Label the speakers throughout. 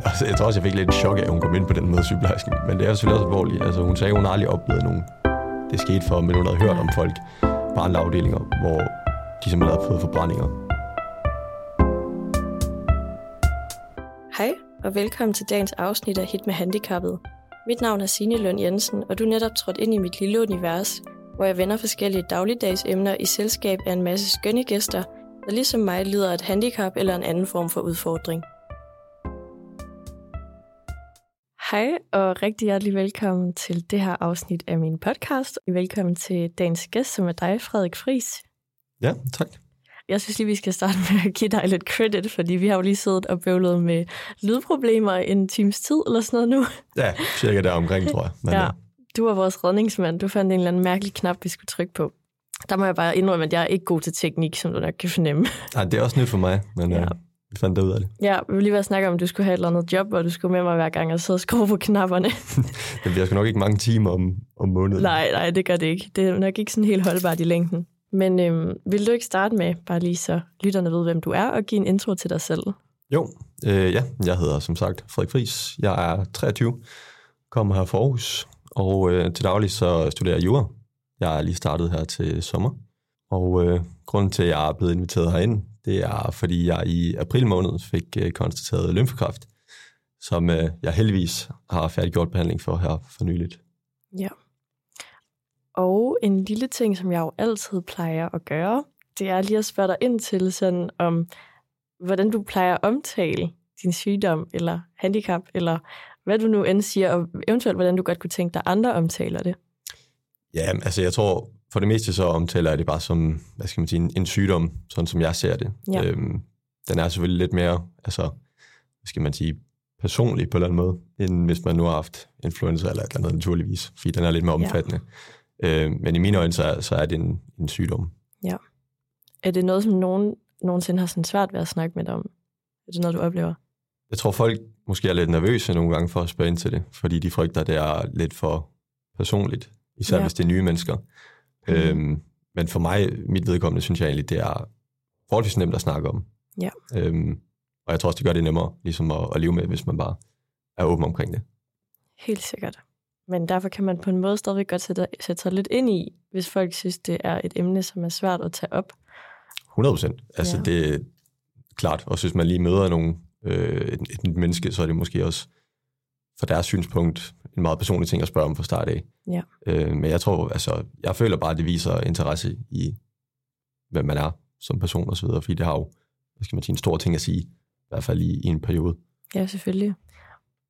Speaker 1: altså, jeg tror også, jeg fik lidt chok af, at hun kom ind på den måde, sygeplejersken. Men det er selvfølgelig også alvorligt. Altså, hun sagde, at hun aldrig oplevet nogen. Det skete for, men hun havde hørt om folk på andre afdelinger, hvor de simpelthen havde fået forbrændinger.
Speaker 2: Hej, og velkommen til dagens afsnit af Hit med Handicappet. Mit navn er Signe Lund Jensen, og du er netop trådt ind i mit lille univers, hvor jeg vender forskellige dagligdags emner i selskab af en masse skønne gæster, der ligesom mig lider af et handicap eller en anden form for udfordring. Hej, og rigtig hjertelig velkommen til det her afsnit af min podcast. Velkommen til dagens gæst, som er dig, Frederik Fris.
Speaker 1: Ja, tak.
Speaker 2: Jeg synes lige, vi skal starte med at give dig lidt credit, fordi vi har jo lige siddet og bøvlet med lydproblemer en times tid eller sådan noget nu.
Speaker 1: Ja, cirka der omkring, tror jeg.
Speaker 2: Men, ja, du var vores redningsmand. Du fandt en eller anden mærkelig knap, vi skulle trykke på. Der må jeg bare indrømme, at jeg er ikke god til teknik, som du nok kan fornemme.
Speaker 1: Nej, det er også nyt for mig, men ja. øh, vi fandt det ud af det.
Speaker 2: Ja, vi vil lige være snakke om, at du skulle have et eller andet job, hvor du skulle med mig hver gang og sidde og skrue på knapperne.
Speaker 1: det bliver sgu nok ikke mange timer om, om måneden.
Speaker 2: Nej, nej, det gør det ikke. Det er nok ikke sådan helt holdbart i længden. Men øhm, vil du ikke starte med, bare lige så lytterne ved, hvem du er, og give en intro til dig selv?
Speaker 1: Jo, øh, ja, jeg hedder som sagt Frederik Friis. Jeg er 23, kommer her fra Aarhus, og øh, til daglig så studerer jeg jura. Jeg er lige startet her til sommer, og øh, grunden til, at jeg er blevet inviteret herind, det er, fordi jeg i april måned fik øh, konstateret lymfekræft, som øh, jeg heldigvis har færdiggjort behandling for her for nyligt.
Speaker 2: Ja. Og en lille ting, som jeg jo altid plejer at gøre, det er lige at spørge dig ind til sådan om, hvordan du plejer at omtale din sygdom eller handicap, eller hvad du nu end siger, og eventuelt hvordan du godt kunne tænke dig, andre omtaler det.
Speaker 1: Ja, altså jeg tror, for det meste så omtaler jeg det bare som, hvad skal man sige, en, en sygdom, sådan som jeg ser det. Ja. Øhm, den er selvfølgelig lidt mere, altså, hvad skal man sige, personlig på en eller anden måde, end hvis man nu har haft influenza eller et eller andet naturligvis, fordi den er lidt mere omfattende. Ja. Øhm, men i mine øjne, så er, så er det en, en sygdom.
Speaker 2: Ja. Er det noget, som nogen nogensinde har sådan svært ved at snakke med dig om? Er det noget, du oplever?
Speaker 1: Jeg tror, folk måske er lidt nervøse nogle gange for at spørge ind til det, fordi de frygter, at det er lidt for personligt, især ja. hvis det er nye mennesker. Mm. Øhm, men for mig, mit vedkommende, synes jeg egentlig, det er forholdsvis nemt at snakke om.
Speaker 2: Ja.
Speaker 1: Øhm, og jeg tror også, det gør det nemmere ligesom at, at leve med, hvis man bare er åben omkring det.
Speaker 2: Helt sikkert. Men derfor kan man på en måde stadigvæk godt sætte, sætte sig lidt ind i, hvis folk synes, det er et emne, som er svært at tage op.
Speaker 1: 100 procent. Altså ja. det er klart. Og hvis man lige møder nogle, øh, et, et menneske, så er det måske også fra deres synspunkt en meget personlig ting at spørge om fra start af.
Speaker 2: Ja.
Speaker 1: Øh, men jeg tror, altså, jeg føler bare, at det viser interesse i, hvem man er som person og så videre, fordi det har jo, hvad skal man sige, en stor ting at sige, i hvert fald i, i en periode.
Speaker 2: Ja, selvfølgelig.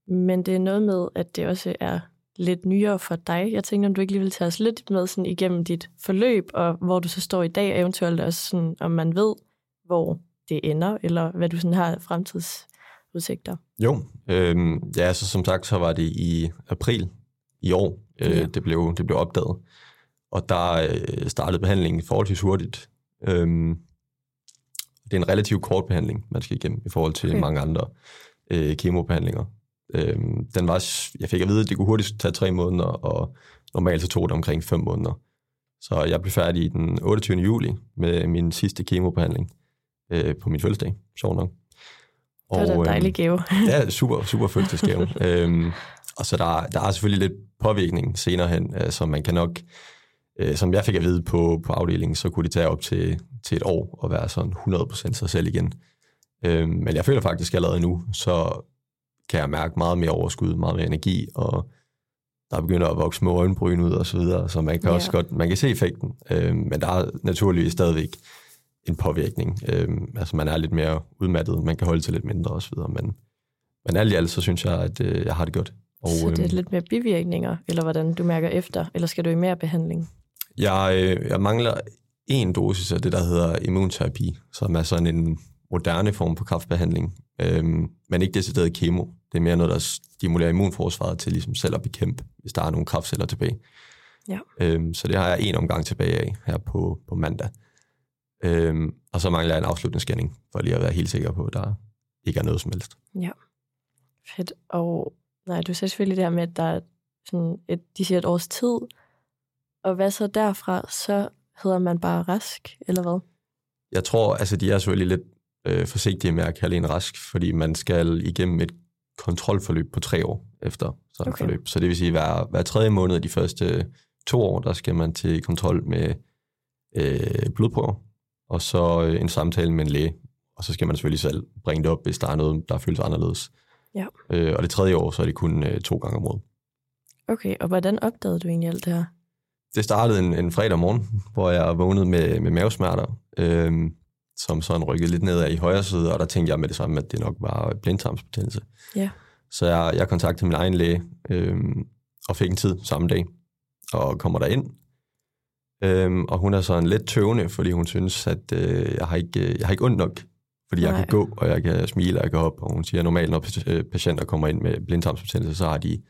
Speaker 2: Men det er noget med, at det også er lidt nyere for dig. Jeg tænker, om du ikke lige vil tage os lidt med sådan igennem dit forløb, og hvor du så står i dag, eventuelt også sådan, om man ved, hvor det ender, eller hvad du sådan har fremtidsudsigter.
Speaker 1: Jo, øh, ja, altså som sagt, så var det i april i år, øh, ja. det, blev, det blev opdaget. Og der øh, startede behandlingen forholdsvis hurtigt. Øh, det er en relativt kort behandling, man skal igennem i forhold til okay. mange andre øh, kemobehandlinger. Øh, den var, jeg fik at vide, at det kunne hurtigt tage tre måneder, og normalt så tog det omkring fem måneder. Så jeg blev færdig den 28. juli med min sidste kemobehandling øh, på min fødselsdag, sjov nok.
Speaker 2: Og, det var en dejlig øhm, gave.
Speaker 1: ja, super, super fødselsdagsgave. øhm, og så der, der er selvfølgelig lidt påvirkning senere hen, altså man kan nok, øh, som jeg fik at vide på, på afdelingen, så kunne det tage op til, til et år at være sådan 100% sig selv igen. Øhm, men jeg føler faktisk allerede nu, så kan jeg mærke meget mere overskud, meget mere energi, og der begynder at vokse små øjenbryn ud og så videre, så man kan ja. også godt, man kan se effekten, øhm, men der er naturligvis stadigvæk en påvirkning. Øhm, altså man er lidt mere udmattet, man kan holde til lidt mindre videre, men, men alt i alt, så synes jeg, at øh, jeg har det godt.
Speaker 2: Og, så det er øhm, lidt mere bivirkninger, eller hvordan du mærker efter, eller skal du i mere behandling?
Speaker 1: Jeg, øh, jeg mangler en dosis af det, der hedder immunterapi, som er sådan en moderne form for kraftbehandling, øhm, men ikke decideret kemo. Det er mere noget, der stimulerer immunforsvaret til ligesom selv at bekæmpe, hvis der er nogle kraftceller tilbage.
Speaker 2: Ja.
Speaker 1: Øhm, så det har jeg en omgang tilbage af her på, på mandag. Øhm, og så mangler jeg en afslutningsscanning, for lige at være helt sikker på, at der ikke er noget som helst.
Speaker 2: Ja, fedt. Og nej, du sagde selvfølgelig det her med, at der er sådan et, de siger et års tid, og hvad så derfra, så hedder man bare rask, eller hvad?
Speaker 1: Jeg tror, altså de er selvfølgelig lidt øh, forsigtige med at kalde en rask, fordi man skal igennem et kontrolforløb på tre år efter sådan
Speaker 2: okay.
Speaker 1: forløb. Så det vil sige, hver, hver tredje måned de første to år, der skal man til kontrol med øh, blodprøver, og så øh, en samtale med en læge. Og så skal man selvfølgelig selv bringe det op, hvis der er noget, der føles anderledes.
Speaker 2: Ja.
Speaker 1: Øh, og det tredje år, så er det kun øh, to gange om året.
Speaker 2: Okay, og hvordan opdagede du egentlig alt det her?
Speaker 1: Det startede en, en fredag morgen, hvor jeg vågnede med, med mavesmerter, øh, som sådan rykkede lidt nedad i højre side, og der tænkte jeg med det samme, at det nok var blindtarmsbetændelse.
Speaker 2: Ja.
Speaker 1: Så jeg, jeg kontaktede min egen læge øh, og fik en tid samme dag, og kommer derind. Øh, og hun er sådan lidt tøvende, fordi hun synes, at øh, jeg, har ikke, øh, jeg har ikke ondt nok, fordi jeg
Speaker 2: Nej.
Speaker 1: kan gå, og jeg kan smile, og jeg kan hoppe. Og hun siger, at normalt, når øh, patienter kommer ind med blindtarmsbetændelse, så har de,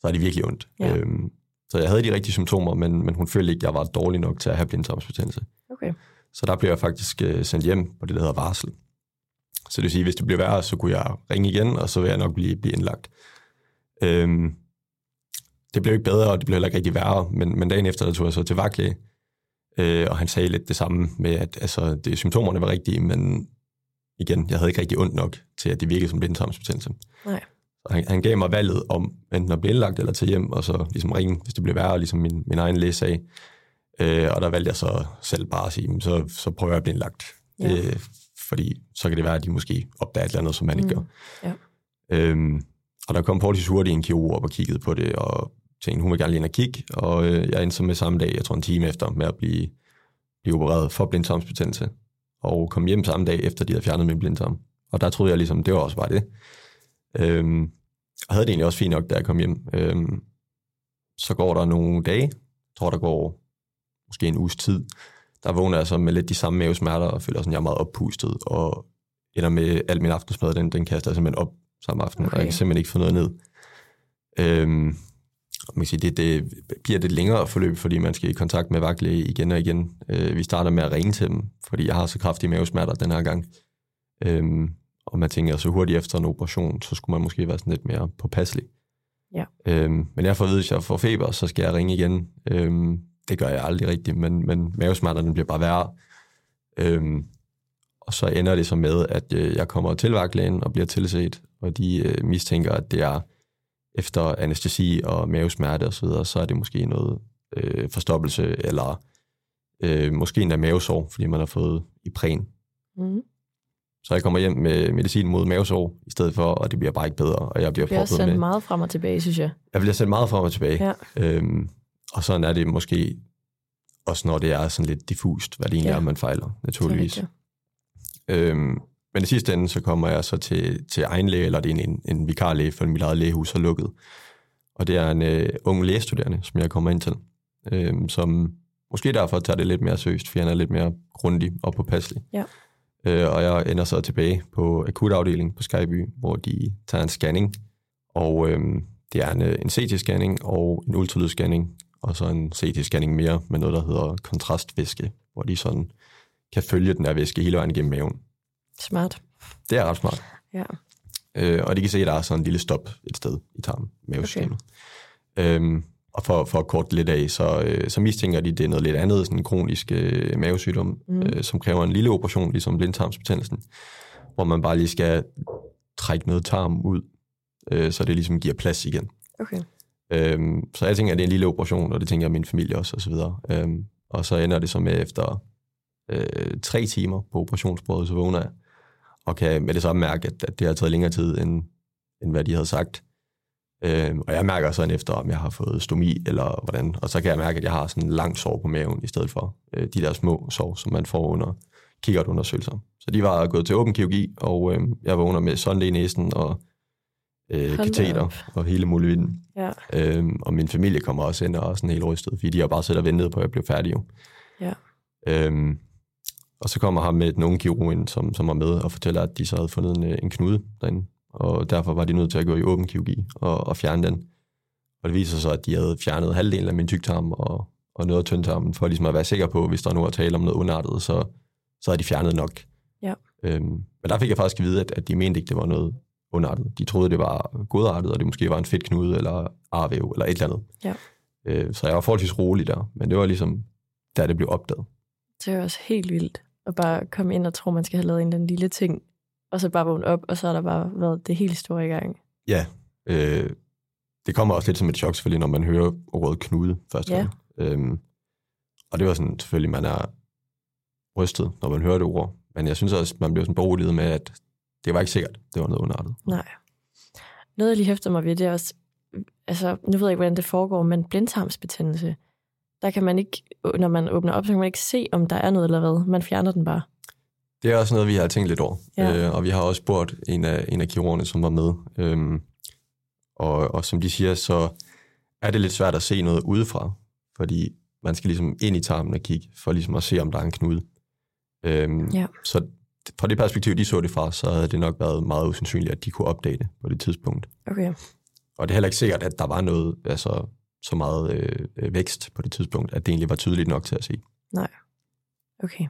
Speaker 1: så har de virkelig ondt.
Speaker 2: Ja.
Speaker 1: Øhm, så jeg havde de rigtige symptomer, men, men hun følte ikke, at jeg var dårlig nok til at have blindtarmsbetændelse.
Speaker 2: Okay.
Speaker 1: Så der blev jeg faktisk øh, sendt hjem på det, der hedder varsel. Så det vil sige, at hvis det blev værre, så kunne jeg ringe igen, og så vil jeg nok blive, blive indlagt. Øhm, det blev ikke bedre, og det blev heller ikke rigtig værre, men, men dagen efter, der tog jeg så til vagtlæge, øh, og han sagde lidt det samme med, at altså, det, symptomerne var rigtige, men igen, jeg havde ikke rigtig ondt nok til, at det virkede som blindtarmsbetændelse.
Speaker 2: Nej.
Speaker 1: Og han, han gav mig valget om enten at blive indlagt eller til hjem, og så ligesom ringe, hvis det blev værre, ligesom min, min egen læge sagde. Øh, og der valgte jeg så selv bare at sige, "Men så, så prøver jeg at blive indlagt.
Speaker 2: Ja.
Speaker 1: Øh, fordi så kan det være, at de måske opdager et eller andet, som man ikke
Speaker 2: Mm,
Speaker 1: gør.
Speaker 2: ja.
Speaker 1: Øhm, og der kom forholdsvis hurtigt en kirurg op og kiggede på det, og tænkte, hun vil gerne lige ind og kigge. Og øh, jeg endte så med samme dag, jeg tror en time efter, med at blive, blive opereret for blindtarmsbetændelse. Og kom hjem samme dag, efter de havde fjernet min blindtarm. Og der troede jeg ligesom, det var også bare det. Øhm, og havde det egentlig også fint nok, da jeg kom hjem. Øhm, så går der nogle dage, jeg tror der går måske en uges tid, der vågner jeg så med lidt de samme mavesmerter, og føler sådan, jeg er meget oppustet, og ender med al min aftensmad, den, den kaster jeg simpelthen op samme aften, okay. og jeg kan simpelthen ikke få noget ned. Øhm, man kan sige, det, det bliver det længere forløb, fordi man skal i kontakt med vagtlæge igen og igen. Øh, vi starter med at ringe til dem, fordi jeg har så kraftige mavesmerter den her gang. Øhm, og man tænker, så hurtigt efter en operation, så skulle man måske være sådan lidt mere påpasselig.
Speaker 2: Ja.
Speaker 1: Øhm, men jeg får at vide, hvis jeg får feber, så skal jeg ringe igen. Øhm, det gør jeg aldrig rigtigt, men, men mavesmerterne bliver bare værre. Øhm, og så ender det så med, at øh, jeg kommer til vagtlægen og bliver tilset, og de øh, mistænker, at det er efter anestesi og mavesmerte osv., så, videre, så er det måske noget øh, forstoppelse, eller øh, måske endda mavesår, fordi man har fået Ipren.
Speaker 2: Mm.
Speaker 1: Så jeg kommer hjem med medicin mod mavesår i stedet for, og det bliver bare ikke bedre, og jeg bliver
Speaker 2: Det er også
Speaker 1: proppet
Speaker 2: sendt
Speaker 1: med...
Speaker 2: meget frem og tilbage, synes jeg.
Speaker 1: Jeg bliver sendt meget frem og tilbage.
Speaker 2: Ja.
Speaker 1: Øhm, og sådan er det måske også, når det er sådan lidt diffust, hvad det egentlig
Speaker 2: Ja.
Speaker 1: er, man fejler, naturligvis.
Speaker 2: Det er
Speaker 1: Øhm, men i sidste ende, så kommer jeg så til, til egen læge, eller det er en, en, en vikarlæge, for mit eget lægehus er lukket. Og det er en øh, ung lægestuderende, som jeg kommer ind til, øhm, som måske derfor tager det lidt mere seriøst, fordi han er lidt mere grundig og påpasselig.
Speaker 2: Ja.
Speaker 1: Øh, og jeg ender så tilbage på akutafdelingen på Skyby, hvor de tager en scanning, og øhm, det er en, øh, en CT-scanning og en ultralydsscanning, og så en CT-scanning mere med noget, der hedder kontrastvæske, hvor de sådan kan følge den der væske hele vejen igennem maven.
Speaker 2: Smart.
Speaker 1: Det er ret smart.
Speaker 2: Ja.
Speaker 1: Øh, og de kan se, at der er sådan en lille stop et sted i tarmen, mavesystemet. Okay. Øhm, og for, for at korte lidt af, så, øh, så mistænker de, det er noget lidt andet, sådan en kronisk øh, mavesygdom,
Speaker 2: mm.
Speaker 1: øh, som kræver en lille operation, ligesom blindtarmsbetændelsen, hvor man bare lige skal trække noget tarm ud, øh, så det ligesom giver plads igen.
Speaker 2: Okay.
Speaker 1: Øhm, så jeg tænker, at det er en lille operation, og det tænker jeg min familie også, og så videre. Øhm, og så ender det så med efter øh, tre timer på operationsbordet, så vågner jeg, og kan med det samme mærke, at, at det har taget længere tid, end, end hvad de havde sagt. Øhm, og jeg mærker sådan efter, om jeg har fået stomi, eller hvordan. Og så kan jeg mærke, at jeg har sådan en lang sår på maven, i stedet for øh, de der små sår, som man får under kikkertundersøgelser. Så de var gået til åben kirurgi, og øh, jeg vågner med sonde i næsen, og øh, kateter, og hele muligheden.
Speaker 2: Ja.
Speaker 1: Øhm, og min familie kommer også ind og er sådan helt rystet, fordi de har bare siddet og ventet på, at jeg blev færdig. Jo.
Speaker 2: Ja.
Speaker 1: Øhm, og så kommer ham med den unge kirurg ind, som, som var med og fortæller, at de så havde fundet en, øh, en knude derinde. Og derfor var de nødt til at gå i åben kirurgi og, og fjerne den. Og det viser sig, at de havde fjernet halvdelen af min tyktarm og, og noget af tyndtarmen, for ligesom at være sikker på, hvis der nu er tale om noget undartet, så, så havde de fjernet nok.
Speaker 2: Ja.
Speaker 1: Øhm, men der fik jeg faktisk at vide, at, at de mente ikke, det var noget undartet. De troede, det var godartet, og det måske var en fedtknude eller arvæv eller et eller andet.
Speaker 2: Ja.
Speaker 1: Øh, så jeg var forholdsvis rolig der, men det var ligesom, da det blev opdaget.
Speaker 2: Det er også helt vildt at bare komme ind og tro, man skal have lavet en eller anden lille ting, og så bare vågne op, og så har der bare været det helt store i gang.
Speaker 1: Ja, øh, det kommer også lidt som et chok selvfølgelig, når man hører ordet knude første
Speaker 2: Ja.
Speaker 1: gang. Øhm, og det var sådan, selvfølgelig, man er rystet, når man hører det ord. Men jeg synes også, man blev sådan beroliget med, at det var ikke sikkert, det var noget underartet.
Speaker 2: Nej. Noget, jeg lige hæfter mig ved, det er også, altså, nu ved jeg ikke, hvordan det foregår, men blindtarmsbetændelse, der kan man ikke, når man åbner op, så kan man ikke se, om der er noget eller hvad. Man fjerner den bare.
Speaker 1: Det er også noget, vi har tænkt lidt over.
Speaker 2: Ja.
Speaker 1: Øh, og vi har også spurgt en af, en af kirurgerne, som var med. Øhm, og, og som de siger, så er det lidt svært at se noget udefra, fordi man skal ligesom ind i tarmen og kigge, for ligesom at se, om der er en knude. Øhm,
Speaker 2: Ja.
Speaker 1: Så fra det perspektiv, de så det fra, så havde det nok været meget usandsynligt, at de kunne opdage det på det tidspunkt.
Speaker 2: Okay.
Speaker 1: Og det er heller ikke sikkert, at der var noget, altså så meget øh, øh, vækst på det tidspunkt, at det egentlig var tydeligt nok til at se.
Speaker 2: Okay.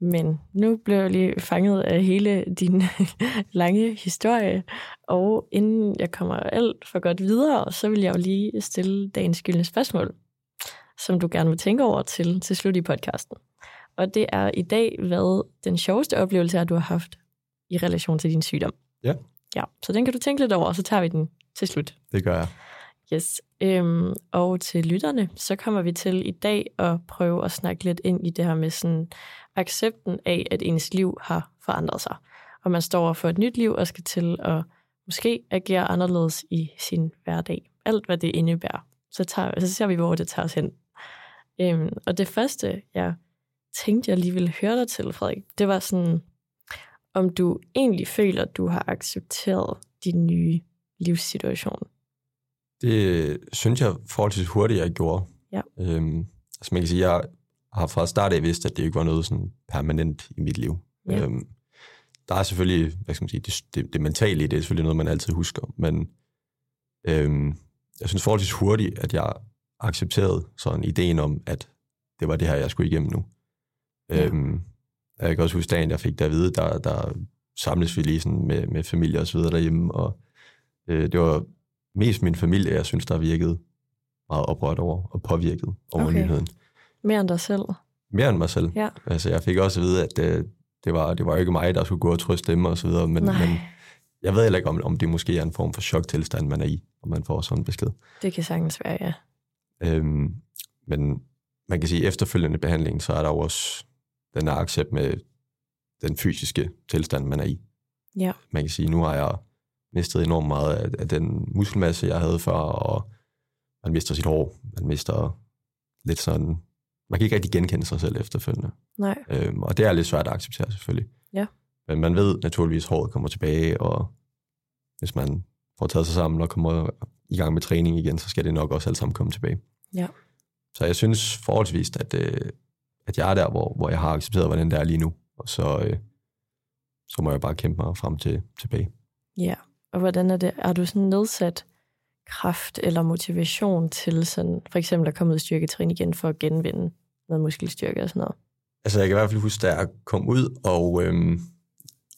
Speaker 2: Men nu blev jeg lige fanget af hele din lange historie, og inden jeg kommer alt for godt videre, så vil jeg jo lige stille dagens gyldne spørgsmål, som du gerne vil tænke over til, til slut i podcasten. Og det er i dag, hvad den sjoveste oplevelse er, du har haft i relation til din sygdom.
Speaker 1: Ja.
Speaker 2: Ja, så den kan du tænke lidt over, og så tager vi den til slut.
Speaker 1: Det gør jeg.
Speaker 2: Yes. Øhm, og til lytterne, så kommer vi til i dag at prøve at snakke lidt ind i det her med sådan accepten af, at ens liv har forandret sig. Og man står over for et nyt liv og skal til at måske agere anderledes i sin hverdag. Alt, hvad det indebærer. Så, tager, så ser vi, hvor det tager os hen. Øhm, og det første, jeg tænkte, jeg lige ville høre dig til, Frederik, det var sådan, om du egentlig føler, at du har accepteret din nye livssituation.
Speaker 1: Det synes jeg forholdsvis hurtigt, jeg gjorde.
Speaker 2: Ja.
Speaker 1: Øhm, altså man kan sige, jeg har fra start af vidst, at det ikke var noget sådan permanent i mit liv.
Speaker 2: Ja.
Speaker 1: Øhm, der er selvfølgelig, hvad skal man sige, det, det, det mentale i det er selvfølgelig noget, man altid husker, men øhm, jeg synes forholdsvis hurtigt, at jeg accepterede sådan ideen om, at det var det her, jeg skulle igennem nu.
Speaker 2: Ja.
Speaker 1: Øhm, jeg kan også huske dagen, jeg fik det at vide, der, der samles vi lige sådan med, med familie og så videre derhjemme, og øh, det var mest min familie, jeg synes, der virkede meget oprørt over og påvirket over
Speaker 2: Okay.
Speaker 1: nyheden.
Speaker 2: Mere end dig selv.
Speaker 1: Mere end mig selv.
Speaker 2: Ja.
Speaker 1: Altså, jeg fik også at vide, at øh, det, var, det var ikke mig, der skulle gå og trøste dem og så videre, men,
Speaker 2: Nej,
Speaker 1: men jeg ved heller ikke, om, om det måske er en form for choktilstand, man er i, når man får sådan en besked.
Speaker 2: det kan sagtens være, ja.
Speaker 1: Øhm, men man kan sige, at efterfølgende behandling, så er der jo også den her accept med den fysiske tilstand, man er i.
Speaker 2: Ja.
Speaker 1: Man kan sige, nu har jeg mistet enormt meget af, af den muskelmasse, jeg havde før, og man mister sit hår, man mister lidt sådan, man kan ikke rigtig genkende sig selv efterfølgende.
Speaker 2: Nej,
Speaker 1: Øhm, og det er lidt svært at acceptere selvfølgelig.
Speaker 2: Ja.
Speaker 1: Men man ved naturligvis, at håret kommer tilbage, og hvis man får taget sig sammen og kommer i gang med træning igen, så skal det nok også alt sammen komme tilbage.
Speaker 2: Ja.
Speaker 1: Så jeg synes forholdsvis, at, øh, at jeg er der, hvor, hvor jeg har accepteret, hvordan det er lige nu. Og så, øh, så må jeg bare kæmpe mig frem til tilbage.
Speaker 2: ja. Og hvordan er det? Er du sådan nedsat kraft eller motivation til sådan, for eksempel at komme ud i styrketræning igen for at genvinde noget muskelstyrke og sådan noget?
Speaker 1: Altså jeg kan i hvert fald huske, da jeg kom ud, og, øhm,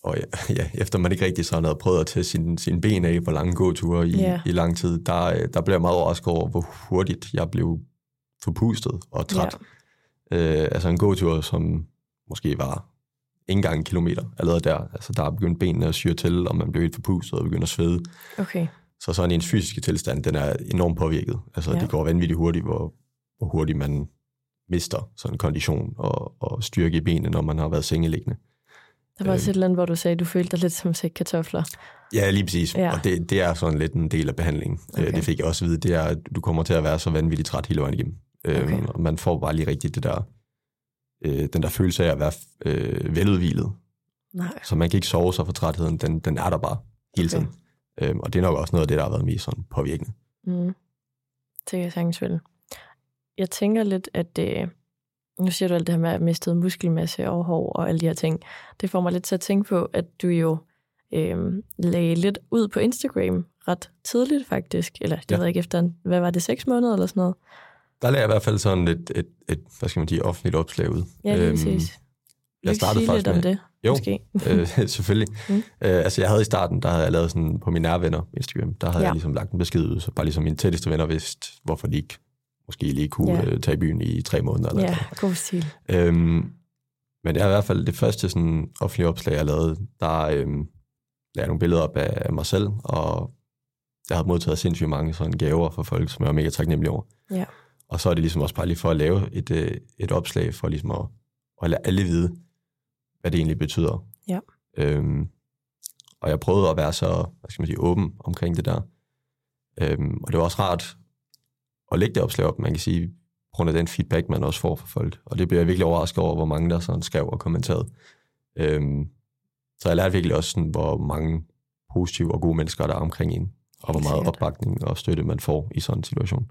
Speaker 1: og ja, ja, efter man ikke rigtig sådan havde prøvet at tage sin, sin ben af på lange gåture i,
Speaker 2: Ja.
Speaker 1: i lang tid, der, øh, der blev jeg meget overrasket over, hvor hurtigt jeg blev forpustet og træt. Ja. Øh, altså en gåtur, som måske var ikke engang en kilometer allerede der. Altså der er begyndt benene at syre til, og man blev helt forpustet og begynder at svede.
Speaker 2: Okay,
Speaker 1: Så sådan ens fysiske tilstand, den er enormt påvirket. Altså
Speaker 2: Ja.
Speaker 1: det går vanvittigt hurtigt, hvor, hvor hurtigt man mister sådan kondition og, og styrke i benene, når man har været sengeliggende.
Speaker 2: der var også
Speaker 1: Øhm.
Speaker 2: et eller andet, hvor du sagde, at du følte dig lidt som sæk kartofler.
Speaker 1: Ja, lige præcis.
Speaker 2: Ja.
Speaker 1: Og det, det er sådan lidt en del af behandlingen.
Speaker 2: Okay.
Speaker 1: Okay. Det fik jeg også at vide. Det er, at du kommer til at være så vanvittigt træt hele vejen igennem.
Speaker 2: Okay.
Speaker 1: Øhm, og man får bare lige rigtigt det der, øh, den der følelse af at være øh, veludvilet.
Speaker 2: Nej,
Speaker 1: Så man kan ikke sove sig for trætheden. Den, den er der bare hele
Speaker 2: Okay.
Speaker 1: tiden. Øhm, og det er nok også noget af det, der har været mest sådan påvirkende.
Speaker 2: mm. det kan jeg sagtens vel. Jeg tænker lidt, at øh, nu siger du alt det her med at miste muskelmasse og hår og alle de her ting. Det får mig lidt til at tænke på, at du jo øh, lagde lidt ud på Instagram ret tidligt faktisk. Eller det ja.
Speaker 1: Ja.
Speaker 2: ved jeg ikke efter, en, hvad var det, seks måneder eller sådan noget?
Speaker 1: Der lagde jeg i hvert fald sådan et, et, et hvad skal man sige, offentligt opslag ud.
Speaker 2: Ja, lige præcis.
Speaker 1: Øhm, jeg startede faktisk
Speaker 2: lidt om
Speaker 1: med-
Speaker 2: det?
Speaker 1: Jo,
Speaker 2: Måske.
Speaker 1: øh, selvfølgelig.
Speaker 2: Mm.
Speaker 1: Øh, altså jeg havde i starten, der havde jeg lavet sådan på mine nære venner på Instagram, der havde
Speaker 2: Ja.
Speaker 1: jeg ligesom lagt en besked ud, så bare ligesom mine tætteste venner vidste, hvorfor de ikke måske lige kunne
Speaker 2: Ja.
Speaker 1: øh, tage i byen i tre måneder. Eller
Speaker 2: Ja,
Speaker 1: sådan.
Speaker 2: god stil.
Speaker 1: Øhm, men det er i hvert fald det første sådan, offentlige opslag, jeg lavede, der øhm, lagde jeg nogle billeder op af mig selv, og jeg havde modtaget sindssygt mange sådan gaver fra folk, som jeg var mega taknemmelig over.
Speaker 2: Ja.
Speaker 1: Og så er det ligesom også bare lige for at lave et, øh, et opslag, for ligesom at, at lade alle vide, hvad det egentlig betyder.
Speaker 2: Ja.
Speaker 1: Øhm, og jeg prøvede at være så, hvad skal man sige, åben omkring det der. Øhm, og det var også rart at lægge det opslag op, man kan sige, på grund af den feedback, man også får fra folk. Og det bliver jeg virkelig overrasket over, hvor mange der sådan skrev og kommenterede. Øhm, så jeg lærte virkelig også, sådan, hvor mange positive og gode mennesker der er omkring en, og hvor meget opbakning og støtte man får i sådan en situation.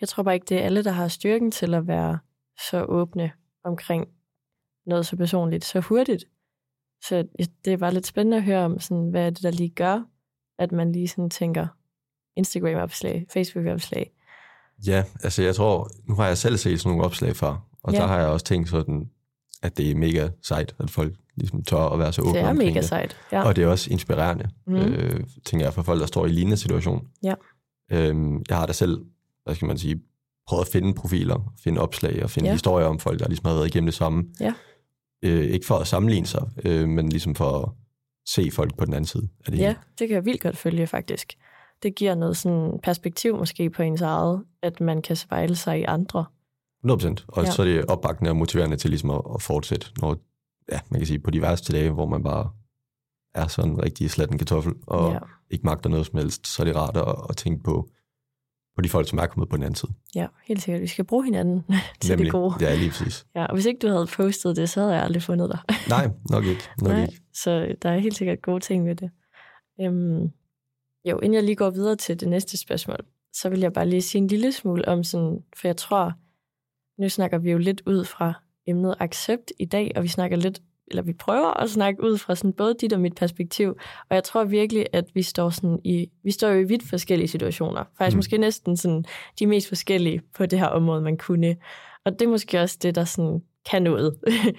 Speaker 2: Jeg tror bare ikke, det er alle, der har styrken til at være så åbne omkring noget så personligt så hurtigt. Så det bare lidt spændende at høre om, sådan, hvad er det, der lige gør, at man lige sådan tænker Instagram-opslag, Facebook-opslag.
Speaker 1: Ja, altså jeg tror, nu har jeg selv set sådan nogle opslag før, og
Speaker 2: Ja.
Speaker 1: der har jeg også tænkt sådan, at det er mega sejt, at folk ligesom tør at være så åbne
Speaker 2: Det er mega
Speaker 1: det.
Speaker 2: sejt. Ja.
Speaker 1: Og det er også inspirerende, mm. øh, tænker jeg, for folk, der står i lignende situation.
Speaker 2: Ja.
Speaker 1: Øhm, jeg har da selv, hvad skal man sige, prøvet at finde profiler, finde opslag og finde
Speaker 2: Ja.
Speaker 1: historier om folk, der ligesom har været igennem det samme.
Speaker 2: Ja.
Speaker 1: Øh, ikke for at sammenligne sig, øh, men ligesom for at se folk på den anden side af det
Speaker 2: Ja,
Speaker 1: hele.
Speaker 2: det kan jeg vildt godt følge, faktisk. Det giver noget sådan perspektiv måske på ens eget, at man kan spejle sig i andre.
Speaker 1: 100%. Og
Speaker 2: Ja.
Speaker 1: så er det opbakkende og motiverende til ligesom at, at fortsætte, når, ja, man kan sige, på de værste dage, hvor man bare er sådan en rigtig slatten kartoffel, og
Speaker 2: ja.
Speaker 1: ikke magter noget som helst, så er det rart at, at tænke på, på de folk, som er kommet på den anden side.
Speaker 2: Ja, helt sikkert. Vi skal bruge hinanden til det gode.
Speaker 1: Ja, lige præcis.
Speaker 2: Ja, og hvis ikke du havde postet det, så havde jeg aldrig fundet dig.
Speaker 1: Nej, nok ikke. Nok
Speaker 2: Nej,
Speaker 1: ikke.
Speaker 2: så der er helt sikkert gode ting ved det. Øhm, jo, inden jeg lige går videre til det næste spørgsmål, så vil jeg bare lige sige en lille smule om sådan, for jeg tror, nu snakker vi jo lidt ud fra emnet accept i dag, og vi snakker lidt, eller vi prøver at snakke ud fra sådan både dit og mit perspektiv, og jeg tror virkelig, at vi står sådan i, vi står jo i vidt forskellige situationer. Faktisk
Speaker 1: mm.
Speaker 2: Måske næsten sådan de mest forskellige på det her område, man kunne. Og det er måske også det, der sådan kan noget.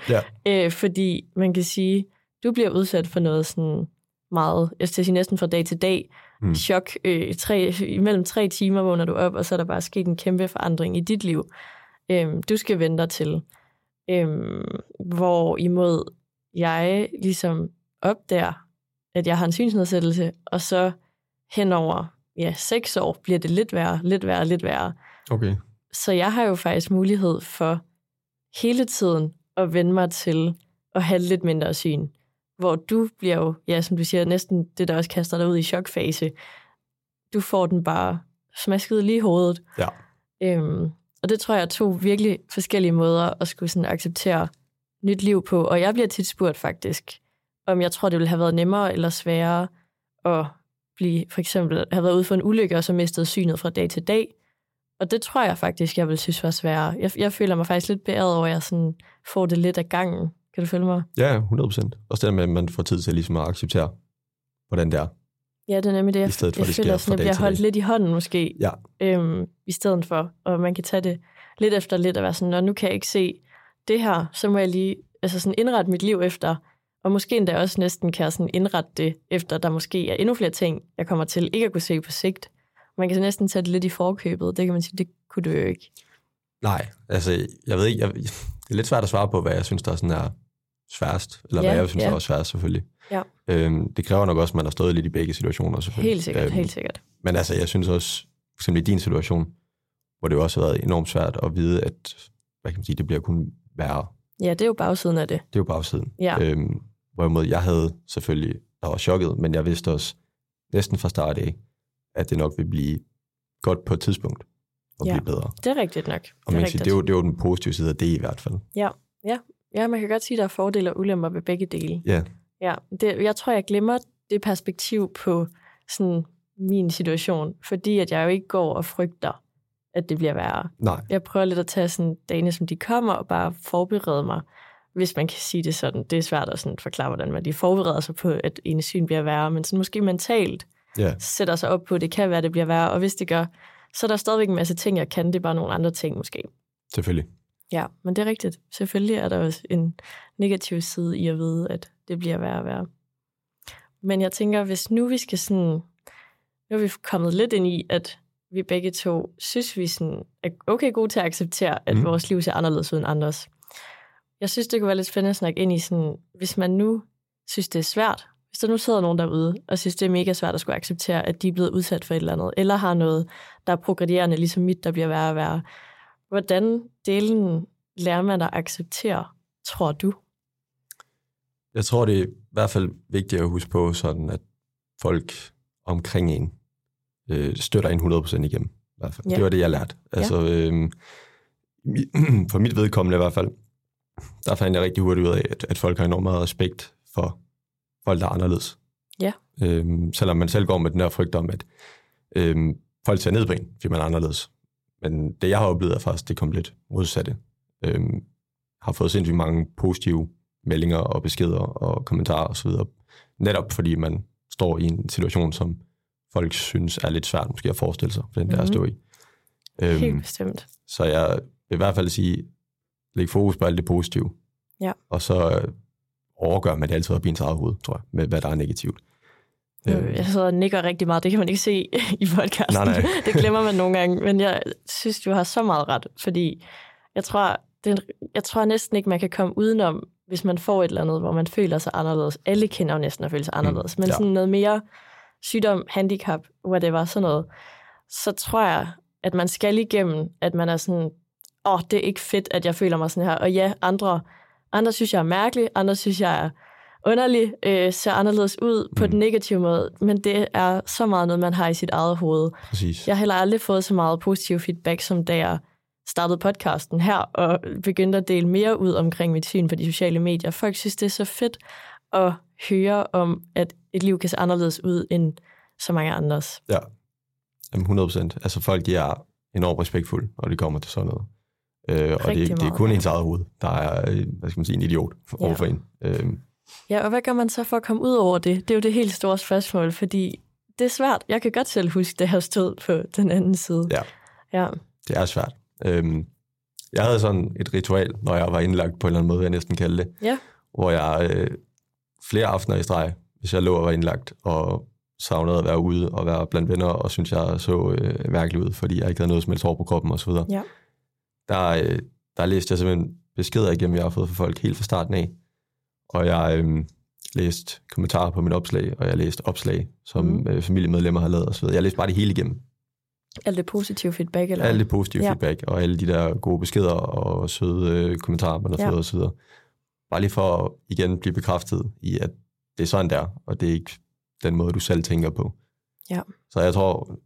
Speaker 1: Ja.
Speaker 2: øh, fordi man kan sige, du bliver udsat for noget sådan meget, jeg skal sige næsten fra dag til dag. Mm. chok. Øh, tre, imellem tre timer vågner du op, og så er der bare sket en kæmpe forandring i dit liv. Øhm, du skal vente dig til. Øhm, hvor imod jeg ligesom opdager, at jeg har en synsnedsættelse, og så henover ja, seks år bliver det lidt værre, lidt værre, lidt værre.
Speaker 1: Okay.
Speaker 2: Så jeg har jo faktisk mulighed for hele tiden at vende mig til at have lidt mindre syn. Hvor du bliver jo, ja, som du siger, næsten det, der også kaster dig ud i chokfase. Du får den bare smasket lige i hovedet.
Speaker 1: Ja.
Speaker 2: Øhm, og det tror jeg er to virkelig forskellige måder at skulle sådan acceptere nyt liv på. Og jeg bliver tit spurgt faktisk, om jeg tror, det ville have været nemmere eller sværere at blive, for eksempel, have været ude for en ulykke og så mistet synet fra dag til dag. Og det tror jeg faktisk, jeg vil synes var sværere. Jeg, jeg føler mig faktisk lidt beæret over, at jeg sådan får det lidt af gangen. Kan du følge mig?
Speaker 1: Ja, 100 procent. Også det med, at man får tid til ligesom at acceptere, hvordan det er.
Speaker 2: Ja, det er nemlig det. Jeg,
Speaker 1: I stedet for,
Speaker 2: jeg
Speaker 1: det
Speaker 2: føler, sådan,
Speaker 1: fra
Speaker 2: jeg bliver holdt lidt i hånden måske,
Speaker 1: Ja.
Speaker 2: øhm, i stedet for. Og man kan tage det lidt efter lidt og være sådan, nu kan jeg ikke se det her, så må jeg lige altså sådan indrette mit liv efter, og måske endda også næsten kan jeg sådan indrette det efter, der måske er endnu flere ting, jeg kommer til ikke at kunne se på sigt. Man kan så næsten tage det lidt i forkøbet. Det kan man sige, det kunne du jo ikke.
Speaker 1: Nej, altså, jeg ved ikke, jeg, det er lidt svært at svare på, hvad jeg synes, der sådan er sværest, eller
Speaker 2: Ja,
Speaker 1: hvad jeg synes,
Speaker 2: ja.
Speaker 1: der er sværest, selvfølgelig.
Speaker 2: Ja.
Speaker 1: Øhm, det kræver nok også, at man har stået lidt i begge situationer, selvfølgelig.
Speaker 2: Helt sikkert,
Speaker 1: Øhm,
Speaker 2: helt sikkert.
Speaker 1: Men altså, jeg synes også, for eksempel i din situation, hvor det jo også har været enormt svært at vide, at hvad kan man sige, det bliver kun værre.
Speaker 2: Ja, det er jo bagsiden af det.
Speaker 1: Det er jo bagsiden.
Speaker 2: Ja.
Speaker 1: Øhm, hvorimod jeg havde selvfølgelig, der var chokket, men jeg vidste også næsten fra start af, at det nok vil blive godt på et tidspunkt og
Speaker 2: Ja.
Speaker 1: blive bedre.
Speaker 2: Det er rigtigt nok.
Speaker 1: Og
Speaker 2: det er
Speaker 1: man kan sige,
Speaker 2: rigtigt.
Speaker 1: det, er jo, det er jo den positive side af det i hvert fald.
Speaker 2: Ja, man kan godt sige, at der er fordele og ulemper ved begge dele.
Speaker 1: Ja,
Speaker 2: Ja, det, jeg tror, jeg glemmer det perspektiv på sådan min situation, fordi at jeg jo ikke går og frygter, at det bliver værre.
Speaker 1: nej,
Speaker 2: Jeg prøver lidt at tage sådan dagene, som de kommer, og bare forberede mig, hvis man kan sige det sådan. Det er svært at sådan forklare, hvordan man lige forbereder sig på, at en syn bliver værre, men sådan måske mentalt
Speaker 1: ja,
Speaker 2: sætter sig op på, at det kan være, at det bliver værre, og hvis det gør, så er der stadigvæk en masse ting, jeg kan. Det er bare nogle andre ting måske.
Speaker 1: selvfølgelig.
Speaker 2: Ja, men det er rigtigt. Selvfølgelig er der også en negativ side i at vide, at det bliver værre og værre. Men jeg tænker, hvis nu vi skal sådan... Nu er vi kommet lidt ind i, at vi begge to synes, vi sådan er okay gode til at acceptere, at mm. Vores liv ser anderledes ud end andres. Jeg synes, det kunne være lidt spændende at snakke ind i sådan, hvis man nu synes, det er svært, hvis der nu sidder nogen derude og synes, det er mega svært at skulle acceptere, at de er blevet udsat for et eller andet, eller har noget, der er progredierende, ligesom mit, der bliver værre og værre. Hvordan delen lærer man at acceptere, tror du?
Speaker 1: Jeg tror, det er i hvert fald vigtigt at huske på, sådan at folk omkring en øh, støtter en 100% igennem. I hvert fald.
Speaker 2: Ja.
Speaker 1: Det var det, jeg lærte. Altså, øh, for mit vedkommende i hvert fald, der fandt jeg rigtig hurtigt ud af, at, at folk har enormt meget respekt for folk, der er anderledes.
Speaker 2: Ja.
Speaker 1: Øhm, selvom man selv går med den der frygt om, at øhm, folk ser ned på en, fordi man er anderledes. Men det, jeg har oplevet, er faktisk det komplet modsatte. Øhm, har fået sindssygt mange positive meldinger og beskeder og kommentarer osv. Netop fordi man står i en situation, som folk synes er lidt svært måske at forestille sig, for den der at
Speaker 2: Mhm.
Speaker 1: stå i. Øhm,
Speaker 2: Helt bestemt.
Speaker 1: så jeg vil i hvert fald sige, læg fokus på alt det positive.
Speaker 2: Ja.
Speaker 1: Og så øh, overgør man det altid op i ens eget hoved, tror jeg, med hvad der er negativt.
Speaker 2: Øh, Jeg sidder og nikker rigtig meget. Det kan man ikke se i podcasten.
Speaker 1: Nej, nej.
Speaker 2: det glemmer man nogle gange. Men jeg synes, du har så meget ret. Fordi jeg tror, det er, en- jeg tror næsten ikke, man kan komme udenom, hvis man får et eller andet, hvor man føler sig anderledes. Alle kender jo næsten at føle sig anderledes. Men
Speaker 1: ja.
Speaker 2: sådan noget mere sygdom, handicap, whatever, sådan noget. Så tror jeg, at man skal igennem, at man er sådan, åh, oh, det er ikke fedt, at jeg føler mig sådan her. Og ja, andre, andre synes, jeg er mærkelig, andre synes, jeg er underlig, øh, ser anderledes ud på
Speaker 1: Mm.
Speaker 2: den negative måde, men det er så meget noget, man har i sit eget hoved.
Speaker 1: Præcis.
Speaker 2: Jeg har heller aldrig fået så meget positiv feedback, som da jeg startede podcasten her, og begyndte at dele mere ud omkring mit syn på de sociale medier. Folk synes, det er så fedt at høre om, at et liv kan se anderledes ud end så mange andres.
Speaker 1: Ja, Jamen, 100 procent. Altså folk, de er enormt respektfulde, når de kommer til sådan noget. Øh, og det, det er kun ens eget hoved, der er, øh, hvad skal man sige, en idiot
Speaker 2: Ja.
Speaker 1: overfor en. Øh,
Speaker 2: Ja, og hvad gør man så for at komme ud over det? Det er jo det helt store spørgsmål, fordi det er svært. Jeg kan godt selv huske, det har stået på den anden side.
Speaker 1: Ja.
Speaker 2: Ja,
Speaker 1: det er svært. Øh, jeg havde sådan et ritual, når jeg var indlagt på en eller anden måde, jeg næsten kalde det.
Speaker 2: Ja.
Speaker 1: Hvor jeg øh, flere aftener i streg, hvis jeg lå og var indlagt, og savnede at være ude og være blandt venner, og synes jeg så øh, mærkelig ud, fordi jeg ikke havde noget som helst hår på kroppen osv.
Speaker 2: Ja.
Speaker 1: Der, øh, der læste jeg simpelthen beskeder igennem, jeg har fået fra folk helt fra starten af. Og jeg øh, læste kommentarer på mit opslag, og jeg læste opslag, som mm. øh, familiemedlemmer har lavet osv. Jeg læste bare det hele igennem.
Speaker 2: alt det positive feedback, eller
Speaker 1: Alt det positive
Speaker 2: ja.
Speaker 1: feedback, og alle de der gode beskeder og søde øh, kommentarer, man har
Speaker 2: Ja.
Speaker 1: fået osv. Bare lige for at igen blive bekræftet i, at det er sådan der, og det er ikke den måde, du selv tænker på.
Speaker 2: Ja.
Speaker 1: Så jeg tror,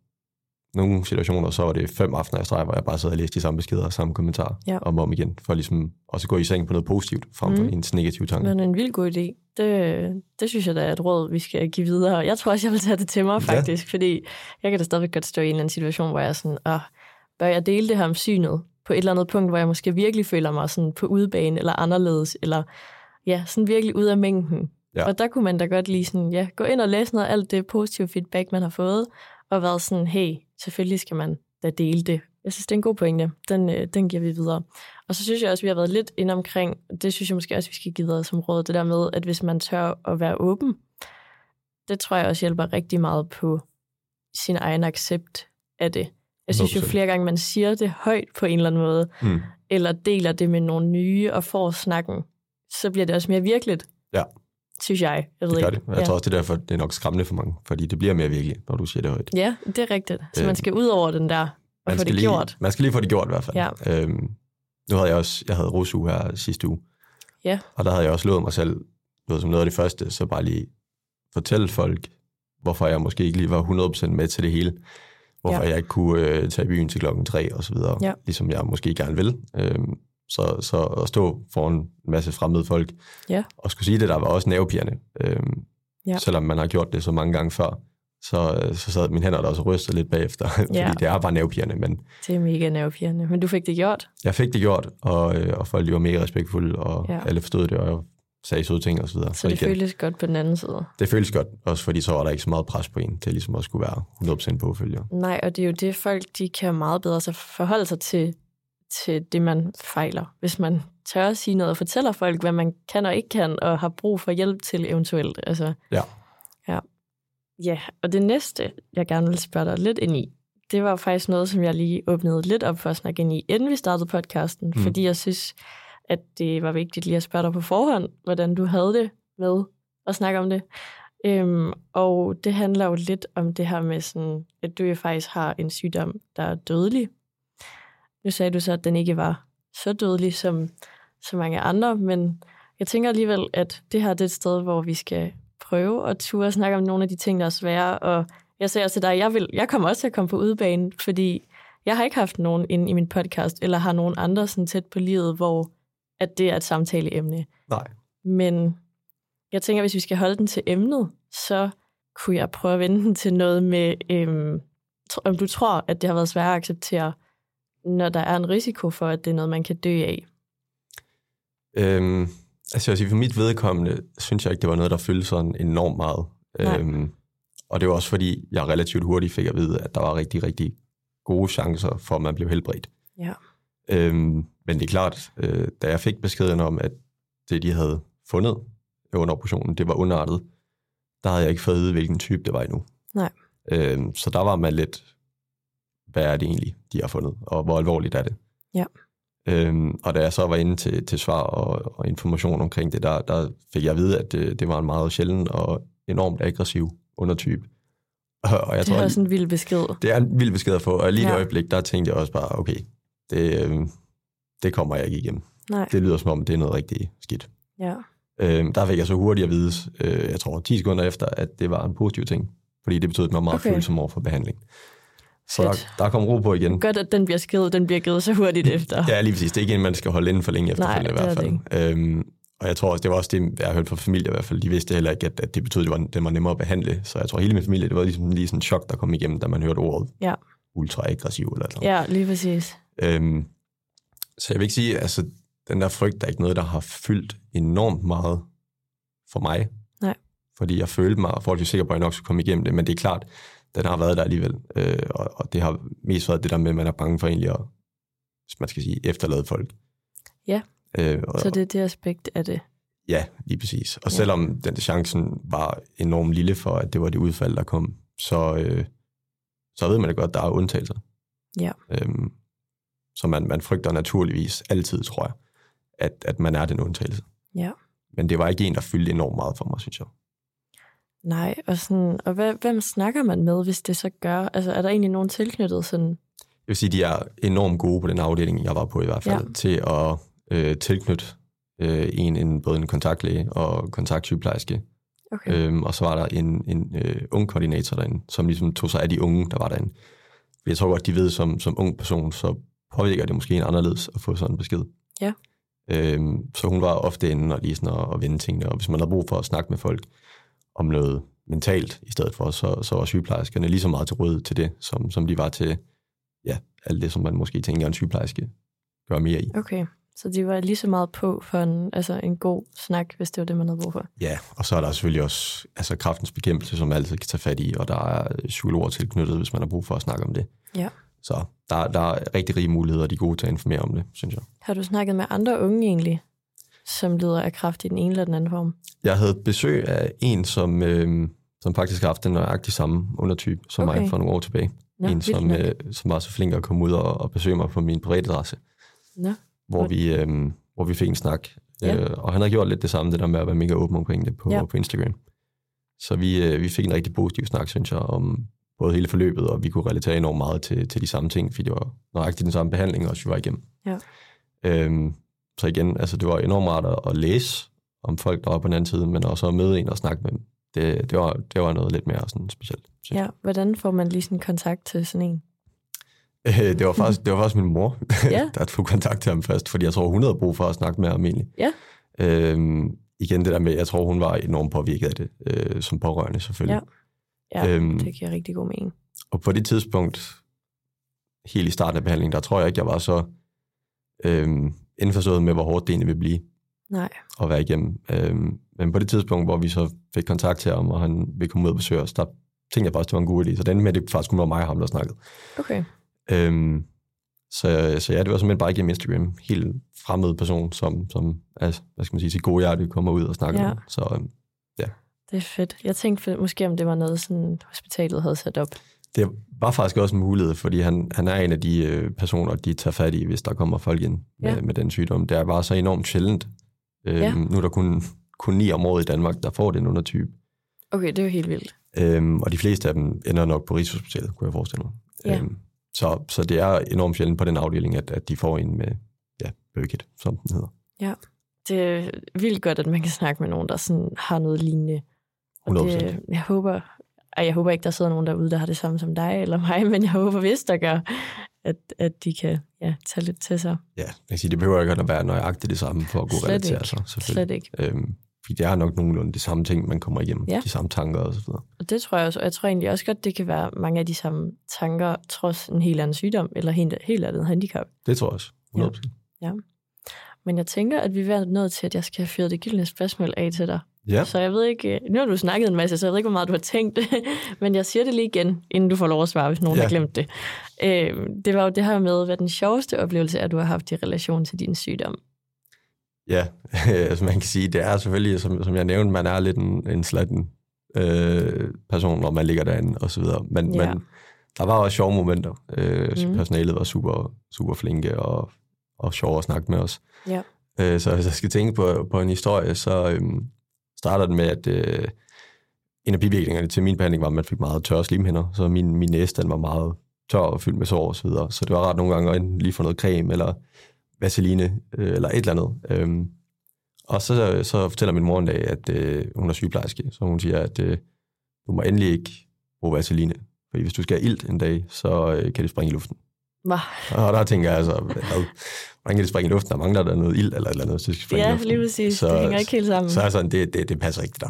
Speaker 1: nogle situationer, så var det fem aftener i streg, hvor jeg bare sad og læste de samme beskeder og samme kommentarer
Speaker 2: Ja.
Speaker 1: om og om igen, for ligesom også gå i seng på noget positivt, frem for
Speaker 2: Mhm.
Speaker 1: ens negative tanker.
Speaker 2: Men en vild god idé. Det, det synes jeg da er et råd, vi skal give videre. Jeg tror også, jeg vil tage det til mig,
Speaker 1: Ja.
Speaker 2: faktisk. Fordi jeg kan da stadigvæk godt stå i en eller anden situation, hvor jeg er sådan, Åh, bør jeg dele det her om synet på et eller andet punkt, hvor jeg måske virkelig føler mig sådan på udebane eller anderledes, eller ja, sådan virkelig ud af mængden.
Speaker 1: Ja.
Speaker 2: Og der kunne man da godt lige sådan, ja, gå ind og læse noget af alt det positive feedback, man har fået, og været sådan, hey, selvfølgelig skal man da dele det. Jeg synes, det er en god pointe. Den, øh, den giver vi videre. Og så synes jeg også, vi har været lidt inde omkring, det synes jeg måske også, vi skal give videre som råd, det der med, at hvis man tør at være åben, det tror jeg også hjælper rigtig meget på sin egen accept af det. Jeg synes jo
Speaker 1: 100%.
Speaker 2: flere gange, man siger det højt på en eller anden måde,
Speaker 1: Mm.
Speaker 2: eller deler det med nogle nye og får snakken, så bliver det også mere virkeligt.
Speaker 1: Ja.
Speaker 2: Synes jeg. jeg ved
Speaker 1: Det gør
Speaker 2: ikke.
Speaker 1: det. Jeg tror også, det er derfor, det er nok skræmmende for mange, fordi det bliver mere virkeligt, når du siger det højt.
Speaker 2: Ja, det er rigtigt. Så
Speaker 1: Øh,
Speaker 2: man skal ud over den der og
Speaker 1: man
Speaker 2: få det
Speaker 1: lige,
Speaker 2: gjort.
Speaker 1: Man skal lige få det gjort i hvert fald.
Speaker 2: Ja.
Speaker 1: Øhm, nu havde jeg også, jeg havde rusu her sidste uge.
Speaker 2: Ja.
Speaker 1: Og der havde jeg også lovet mig selv, noget som noget af det første, så bare lige fortælle folk, hvorfor jeg måske ikke lige var 100% med til det hele. Hvorfor
Speaker 2: Ja.
Speaker 1: jeg ikke kunne øh, tage i byen til klokken tre og så videre,
Speaker 2: Ja.
Speaker 1: ligesom jeg måske gerne vil. Øhm, så, så at stå foran en masse fremmede folk
Speaker 2: Ja.
Speaker 1: og skulle sige det, der var også nervepirrende. Øhm,
Speaker 2: Ja.
Speaker 1: Selvom man har gjort det så mange gange før, så, øh, så sad mine hænder der også og rystede lidt bagefter,
Speaker 2: Ja.
Speaker 1: fordi det er bare nervepirrende, men
Speaker 2: Det er mega nervepirrende. Men du fik det gjort.
Speaker 1: jeg fik det gjort, og, øh, og folk de var mega respektfulde, og
Speaker 2: Ja.
Speaker 1: alle forstod det, og sagde søde ting og så videre.
Speaker 2: Så det
Speaker 1: igen,
Speaker 2: føles godt på den anden side.
Speaker 1: det føles godt, også fordi så var der ikke så meget pres på en, til ligesom at skulle være 100% påfølger.
Speaker 2: Nej, og det er jo det, folk de kan meget bedre så forholde sig til, til det, man fejler. Hvis man tør at sige noget og fortæller folk, hvad man kan og ikke kan, og har brug for hjælp til eventuelt. Altså,
Speaker 1: Ja.
Speaker 2: Ja. Ja, og det næste, jeg gerne vil spørge dig lidt ind i, det var faktisk noget, som jeg lige åbnede lidt op for at snakke ind i, inden vi startede podcasten, mm. Fordi jeg synes, at det var vigtigt lige at spørge dig på forhånd, hvordan du havde det med at snakke om det. Øhm, og det handler jo lidt om det her med, sådan, at du jo faktisk har en sygdom, der er dødelig. Nu sagde du så, at den ikke var så dødelig som så mange andre, men jeg tænker alligevel, at det her det er et sted, hvor vi skal prøve at ture og snakke om nogle af de ting, der er svære. Og jeg sagde også til dig, jeg, vil, jeg kommer også til at komme på udebane, fordi jeg har ikke haft nogen inde i min podcast, eller har nogen andre sådan tæt på livet, hvor at det er et samtaleemne.
Speaker 1: Nej.
Speaker 2: Men jeg tænker, hvis vi skal holde den til emnet, så kunne jeg prøve at vende den til noget med, øhm, om du tror, at det har været svært at acceptere, når der er en risiko for, at det er noget, man kan dø af.
Speaker 1: Øhm, altså jeg vil sige, for mit vedkommende, synes jeg ikke, det var noget, der fyldte sådan enormt meget.
Speaker 2: Nej.
Speaker 1: Øhm, og det var også fordi, jeg relativt hurtigt fik at vide, at der var rigtig, rigtig gode chancer for, at man blev helbredt.
Speaker 2: Ja.
Speaker 1: Øhm, men det er klart, øh, da jeg fik beskeden om, at det, de havde fundet under operationen, det var underartet, der havde jeg ikke fået at vide, hvilken type det var endnu.
Speaker 2: Nej.
Speaker 1: Øhm, så der var man lidt, hvad er det egentlig, de har fundet, og hvor alvorligt er det?
Speaker 2: Ja.
Speaker 1: Øhm, og da jeg så var inde til, til svar og, og information omkring det, der, der fik jeg at vide, at det, det var en meget sjælden og enormt aggressiv undertype. Og, og jeg
Speaker 2: det er også en vild besked.
Speaker 1: det er en vild besked at få, og lige i
Speaker 2: Ja.
Speaker 1: ja. øjeblik, der tænkte jeg også bare, okay, det, øhm, det kommer jeg ikke igennem.
Speaker 2: Nej.
Speaker 1: Det lyder som om, det er noget rigtig skidt.
Speaker 2: Ja.
Speaker 1: Øhm, der fik jeg så hurtigt at vide, øh, jeg tror 10 sekunder efter, at det var en positiv ting, fordi det betød, at man var meget
Speaker 2: Okay.
Speaker 1: følsom over for behandling. Så der, der kom ro på igen.
Speaker 2: Godt, at den bliver skrevet, den bliver givet så hurtigt efter.
Speaker 1: Ja, lige præcis. Det er ikke en, man skal holde inden for længe efterfølgende
Speaker 2: Nej,
Speaker 1: i hvert
Speaker 2: er
Speaker 1: fald. Øhm, og jeg tror også, det var også det, jeg har hørt fra familie i hvert fald. De vidste heller ikke, at, at det betød, at det var, den var nemmere at behandle. Så jeg tror, hele min familie, det var ligesom lige sådan en chok, der kom igennem, da man hørte ordet
Speaker 2: Ja.
Speaker 1: ultra-aggressiv eller sådan
Speaker 2: Ja, lige præcis.
Speaker 1: Øhm, så jeg vil ikke sige, altså den der frygt er ikke noget, der har fyldt enormt meget for mig.
Speaker 2: Nej.
Speaker 1: Fordi jeg følte mig forholdsvis sikker på, at jeg nok skulle komme igennem det. Men det er klart, den har været der alligevel. Øh, og, og det har mest været det der med, at man er bange for egentlig at, hvis man skal sige, efterlade folk.
Speaker 2: Ja.
Speaker 1: Øh, og,
Speaker 2: Så det er det aspekt af det.
Speaker 1: Ja, lige præcis. Og
Speaker 2: Ja.
Speaker 1: selvom den chancen var enormt lille for, at det var det udfald, der kom, så, øh, så ved man det godt, at der er undtagelser.
Speaker 2: Ja.
Speaker 1: Øhm, så man, man frygter naturligvis altid, tror jeg, at, at man er den undtagelse.
Speaker 2: Ja.
Speaker 1: Men det var ikke en, der fyldte enormt meget for mig, synes jeg.
Speaker 2: Nej, og, sådan, og hvad, hvem snakker man med, hvis det så gør? Altså, er der egentlig nogen tilknyttet sådan?
Speaker 1: Jeg vil sige, de er enormt gode på den afdeling, jeg var på i hvert fald,
Speaker 2: Ja.
Speaker 1: til at øh, tilknytte øh, en, en, både en kontaktlæge og kontaktsygeplejerske.
Speaker 2: Okay.
Speaker 1: Øhm, og så var der en, en øh, ung koordinator derinde, som ligesom tog sig af de unge, der var derinde. Jeg tror godt, de ved, som, som ung person, så påvirker det måske en anderledes at få sådan en besked.
Speaker 2: Ja.
Speaker 1: Øhm, så hun var ofte inde og lige sådan at, at vende tingene, og hvis man havde brug for at snakke med folk om noget mentalt i stedet for, så, så var sygeplejerskerne lige så meget til råd til det, som, som de var til ja, alt det, som man måske tænker, en sygeplejerske gør mere i.
Speaker 2: Okay, så de var lige så meget på for en, altså en god snak, hvis det var det, man havde brug for.
Speaker 1: Ja, og så er der selvfølgelig også altså kraftens bekæmpelse, som man altid kan tage fat i, og der er psykologer tilknyttet, hvis man har brug for at snakke om det.
Speaker 2: Ja.
Speaker 1: Så der, der er rigtig rige muligheder, og de er gode til at informere om det, synes jeg.
Speaker 2: Har du snakket med andre unge egentlig, som lider af kraft i den ene eller den anden form?
Speaker 1: Jeg havde besøg af en, som, øh, som faktisk har haft den nøjagtige samme undertype som
Speaker 2: Okay.
Speaker 1: mig for nogle år tilbage.
Speaker 2: Nå,
Speaker 1: en, som,
Speaker 2: nok.
Speaker 1: øh, som var så flink at komme ud og, og besøge mig på min private adresse,
Speaker 2: Nå,
Speaker 1: hvor vi, øh, hvor vi fik en snak.
Speaker 2: Ja.
Speaker 1: Øh, og han har gjort lidt det samme, det der med at være mega åben omkring det på,
Speaker 2: ja.
Speaker 1: på Instagram. Så vi, øh, vi fik en rigtig positiv snak, synes jeg, om både hele forløbet, og vi kunne relatere enormt meget til, til de samme ting, fordi det var nøjagtigt den samme behandling, også vi var igennem.
Speaker 2: Ja.
Speaker 1: Øhm, så igen, altså det var enormt rart at, at læse om folk, der var på den anden side, men også at møde en og snakke med dem. Det, det, var, det var noget lidt mere sådan specielt.
Speaker 2: ja. Hvordan får man lige sådan kontakt til sådan en?
Speaker 1: Øh, det var faktisk, det var faktisk min mor,
Speaker 2: Ja.
Speaker 1: der tog kontakt til ham først, fordi jeg tror, hun havde brug for at snakke med ham egentlig.
Speaker 2: Ja.
Speaker 1: Øhm, igen det der med, jeg tror, hun var enormt påvirket af det, øh, som pårørende selvfølgelig.
Speaker 2: Ja,
Speaker 1: Øhm.
Speaker 2: det giver rigtig god mening.
Speaker 1: Og på det tidspunkt, helt i starten af behandlingen, der tror jeg ikke, jeg var så øhm, indforstået med, hvor hårdt det egentlig vil blive
Speaker 2: Nej,
Speaker 1: at være igennem. Øhm, men på det tidspunkt, hvor vi så fik kontakt til ham, og han ville komme ud og besøge os, der tænkte jeg faktisk, det var en god idé. Så den med, det faktisk kun var mig og ham, der snakkede.
Speaker 2: okay.
Speaker 1: Øhm, så, så ja, det var simpelthen bare igennem Instagram. Helt fremmed person, som, som altså, hvad skal man sige, sit gode hjerte kommer ud og snakker
Speaker 2: Ja.
Speaker 1: om. Så øhm,
Speaker 2: Det er fedt. Jeg tænkte måske, om det var noget, sådan hospitalet havde sat op.
Speaker 1: det var faktisk også en mulighed, fordi han, han er en af de øh, personer, de tager fat i, hvis der kommer folk ind med,
Speaker 2: Ja.
Speaker 1: med den sygdom. Det er bare så enormt sjældent. Øhm,
Speaker 2: Ja.
Speaker 1: Nu er der kun, kun ni om året i Danmark, der får den undertype.
Speaker 2: Okay, det er jo helt vildt.
Speaker 1: Øhm, og de fleste af dem ender nok på Rigshospitalet, kunne jeg forestille mig.
Speaker 2: Ja.
Speaker 1: Øhm, så, så det er enormt sjældent på den afdeling, at, at de får en med ja, bøget, som den hedder.
Speaker 2: Det er vildt godt, at man kan snakke med nogen, der sådan har noget lignende. Og
Speaker 1: 100%.
Speaker 2: det, jeg håber, ej, jeg håber ikke, der sidder nogen derude, der har det samme som dig eller mig, men jeg håber, hvis der gør, at, at de kan ja, tage lidt til sig.
Speaker 1: Ja, jeg kan sige, det behøver ikke at være nøjagtigt det samme for at kunne
Speaker 2: Slet
Speaker 1: relatere
Speaker 2: ikke.
Speaker 1: sig.
Speaker 2: Slet ikke.
Speaker 1: Øhm, fordi det er nok nogenlunde de samme ting, man kommer igennem,
Speaker 2: Ja.
Speaker 1: de samme tanker og så videre.
Speaker 2: Og det tror jeg også. Og jeg tror egentlig også godt, det kan være mange af de samme tanker, trods en helt anden sygdom eller helt, helt andet handicap.
Speaker 1: Det tror jeg også. 100%.
Speaker 2: Men jeg tænker, at vi er nået til, at jeg skal have fyret det gyldne spørgsmål af til dig.
Speaker 1: Ja,
Speaker 2: Så jeg ved ikke, nu har du snakket en masse, så jeg ved ikke, hvor meget du har tænkt, men jeg siger det lige igen, inden du får lov at svare, hvis nogen
Speaker 1: Ja.
Speaker 2: har glemt det. Øh, det var jo det her med, hvad den sjoveste oplevelse er, du har haft i relation til din sygdom.
Speaker 1: ja. altså man kan sige, det er selvfølgelig, som, som jeg nævnte, man er lidt en, en slatten øh, person, når man ligger derinde og så videre. Men,
Speaker 2: Ja.
Speaker 1: men der var også sjove momenter. Øh, mm. Personalet var super, super flinke og, og sjove at snakke med os.
Speaker 2: Ja.
Speaker 1: Øh, så hvis jeg skal tænke på, på en historie, så øhm, starter den med, at øh, en af bivirkningerne til min behandling var, at man fik meget tørre slimhinder, så min, min næse den var meget tør og fyldt med sår og så videre. Så det var ret nogle gange at enten lige få noget creme eller vaseline øh, eller et eller andet. Øhm, og så, så fortæller min mor en dag, at øh, hun er sygeplejerske, så hun siger, at øh, du må endelig ikke bruge vaseline. for hvis du skal have ilt en dag, så øh, kan det springe i luften.
Speaker 2: Hva?
Speaker 1: Og der tænker jeg altså, hvordan kan det springe i luften? Der mangler der noget ild eller et eller andet, hvis det skal springe i
Speaker 2: Ja, lige præcis. Så, det hænger ikke helt sammen.
Speaker 1: Så er sådan, det, det, det passer ikke der.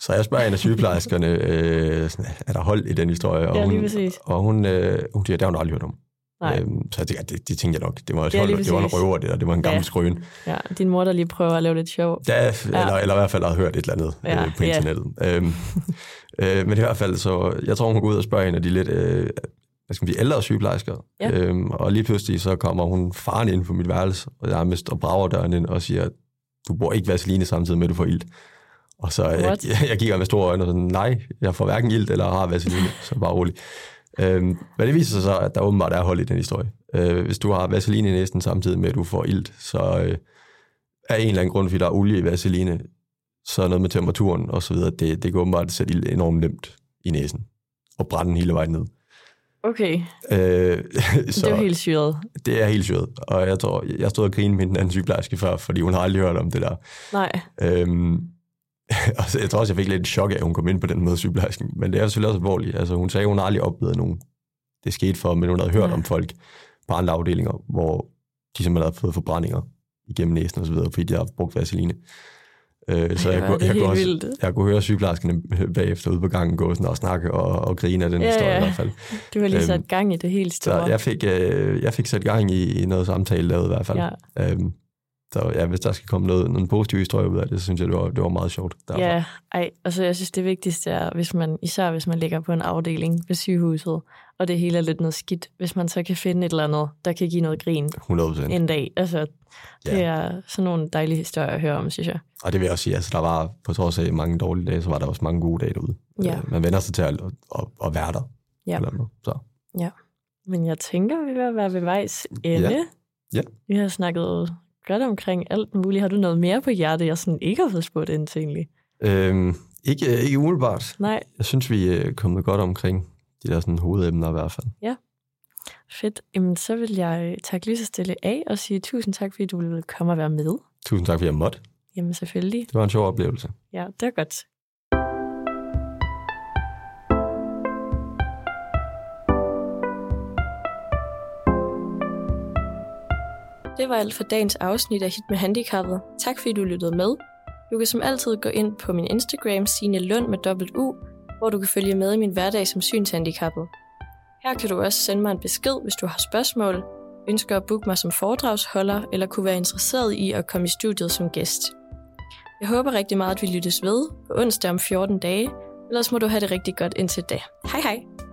Speaker 1: Så jeg spørger en af sygeplejerskerne, øh, er der hold i den historie? Og
Speaker 2: Ja, lige
Speaker 1: hun,
Speaker 2: præcis.
Speaker 1: Og hun, øh, hun siger, det har hun aldrig hørt om.
Speaker 2: Nej.
Speaker 1: Øhm, så jeg tænker, det, det tænkte jeg nok. Det var,
Speaker 2: Ja,
Speaker 1: ja,
Speaker 2: lige
Speaker 1: det var en røver, det der. Det var en gammel
Speaker 2: Ja.
Speaker 1: ja. skrøn.
Speaker 2: Ja, din mor, der lige prøver at lave lidt sjov.
Speaker 1: Ja, eller, eller i hvert fald har hørt et eller andet
Speaker 2: Ja,
Speaker 1: ja, øh, på
Speaker 2: ja.
Speaker 1: internettet. Øhm, øh, men i hvert fald, så jeg tror, hun går ud og spørger en af de lidt øh, hvad skal man sige, ældre sygeplejersker.
Speaker 2: Ja.
Speaker 1: Øhm, og lige pludselig så kommer hun faren ind på mit værelse, og jeg er mest og brager døren ind og siger, du bruger ikke vaseline samtidig med, at du får ilt. Og så jeg,
Speaker 2: What?
Speaker 1: jeg, jeg kigger med store øjne og sådan, nej, jeg får hverken ilt eller har vaseline, så bare rolig. Øhm, men det viser sig så, at der åbenbart er hold i den historie. Øh, hvis du har vaseline i næsten samtidig med, at du får ilt, så øh, af en eller anden grund, fordi der er olie i vaseline, så noget med temperaturen og så videre, det, det kan åbenbart sætte ild enormt nemt i næsen og brænde den hele vejen ned.
Speaker 2: Okay,
Speaker 1: Øh,
Speaker 2: så... det er helt syret.
Speaker 1: det er helt syret. Og jeg tror, jeg stod og grinede med den anden sygeplejerske før, fordi hun har aldrig hørt om det der.
Speaker 2: Nej,
Speaker 1: Øhm, og så, jeg tror også, jeg fik lidt chok af, at hun kom ind på den måde sygeplejersken. Men det er selvfølgelig også alvorligt. Altså, hun sagde, at hun har aldrig oplevet nogen. Det skete for, men hun havde hørt
Speaker 2: Ja.
Speaker 1: om folk på andre afdelinger, hvor de simpelthen havde fået forbrændinger igennem næsen og så videre, fordi de har brugt vaseline. Øh, så jeg, kunne,
Speaker 2: det
Speaker 1: jeg, kunne også,
Speaker 2: vildt.
Speaker 1: jeg kunne høre sygeplejerskerne bagefter ude på gangen gå sådan og snakke og, og grine af den
Speaker 2: Ja,
Speaker 1: historie
Speaker 2: ja.
Speaker 1: i hvert fald.
Speaker 2: du har lige
Speaker 1: Øhm,
Speaker 2: sat gang i det helt
Speaker 1: Så
Speaker 2: store.
Speaker 1: jeg fik, øh, jeg fik sat gang i, i noget samtale lavet i hvert fald.
Speaker 2: Ja.
Speaker 1: Øhm, så ja, hvis der skal komme noget, nogle positive historier ud af det, så synes jeg, det var, det var meget sjovt. Derfor.
Speaker 2: Ja, ej, altså jeg synes, det vigtigste er, hvis man, især hvis man ligger på en afdeling ved sygehuset, og det hele er lidt noget skidt, hvis man så kan finde et eller andet, der kan give noget grin
Speaker 1: 100 procent.
Speaker 2: en dag. Altså, det
Speaker 1: Ja.
Speaker 2: er sådan nogle dejlige historier at høre om, synes jeg.
Speaker 1: Og det vil jeg også sige, altså der var på trods af mange dårlige dage, så var der også mange gode dage derude.
Speaker 2: Ja.
Speaker 1: Øh, man vender sig til at, at, at være der.
Speaker 2: Ja.
Speaker 1: Eller noget. Så.
Speaker 2: Men jeg tænker, vi er ved at være ved vejs ende.
Speaker 1: Ja. Ja.
Speaker 2: Vi har snakket godt omkring alt muligt. Har du noget mere på hjertet, jeg sådan ikke har fået spurgt ind til egentlig?
Speaker 1: Øhm, ikke, ikke umiddelbart.
Speaker 2: Nej,
Speaker 1: Jeg synes, vi er kommet godt omkring de der sådan, hovedemner i hvert fald.
Speaker 2: fedt. Jamen, så vil jeg takke lige så stille af og sige tusind tak, fordi du ville komme og være med.
Speaker 1: Tusind tak, fordi jeg måtte.
Speaker 2: Jamen, selvfølgelig.
Speaker 1: Det var en sjov oplevelse.
Speaker 2: Ja, det er godt. Det var alt for dagens afsnit af Hit med Handicappet. Tak fordi du lyttede med. Du kan som altid gå ind på min Instagram, Signe Lund med dobbelt U, hvor du kan følge med i min hverdag som synshandicappet. Her kan du også sende mig en besked, hvis du har spørgsmål, ønsker at booke mig som foredragsholder, eller kunne være interesseret i at komme i studiet som gæst. Jeg håber rigtig meget, at vi lyttes ved på onsdag om 14 dage. Ellers må du have det rigtig godt indtil da. Hej hej!